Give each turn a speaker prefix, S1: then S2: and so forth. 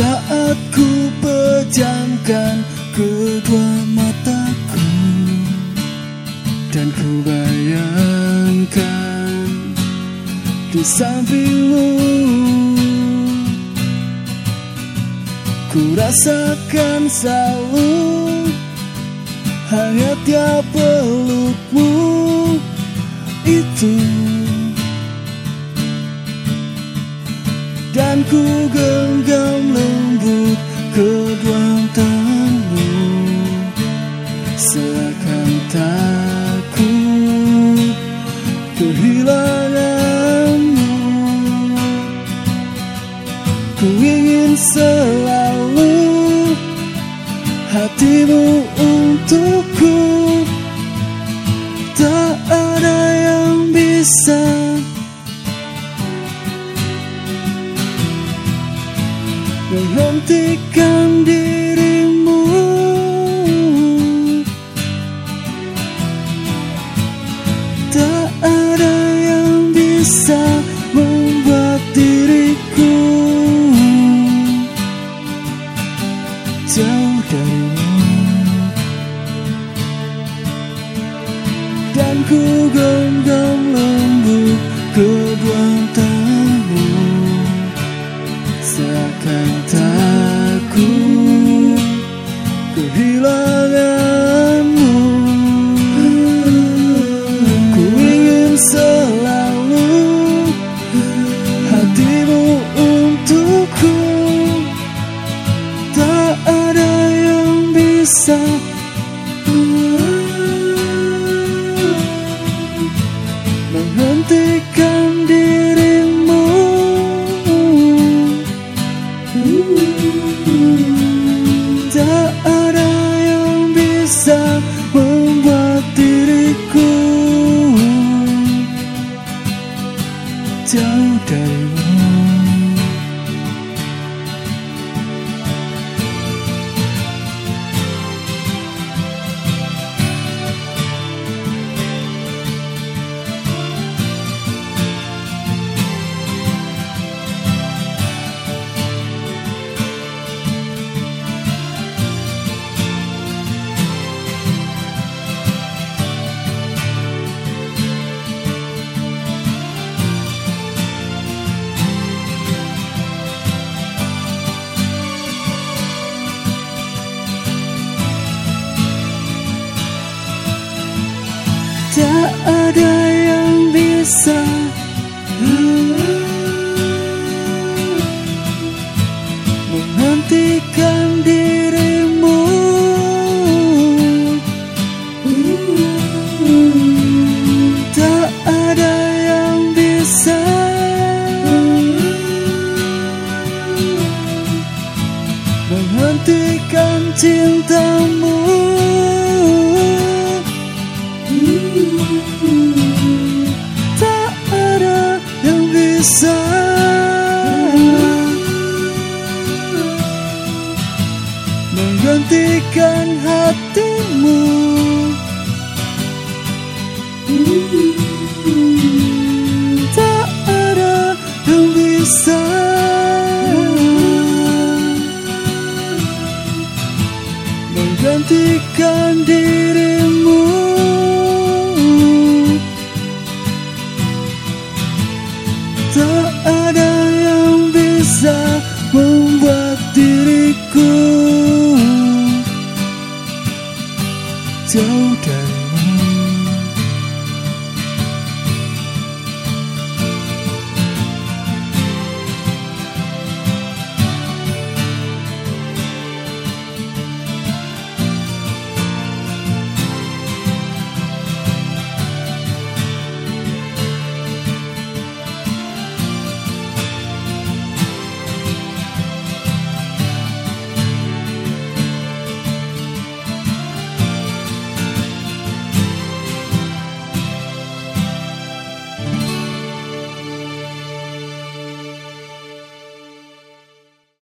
S1: Saat ku pejamkan kedua mataku Dan ku bayangkan di sampingmu Ku rasakan selalu hangatnya Dan ku genggam lembut kedua tanganmu Seakan takut kehilanganmu. Ku ingin selalu hatimu untukku menghentikan dirimu Tak ada yang bisa membuat diriku jauh darimu Tak ada yang bisa Menghentikan dirimu. Tak ada yang bisa Menghentikan cintamu Menggantikan hatimu. Tak ada yang bisa. Menggantikan dirimu membuat diriku jauh dari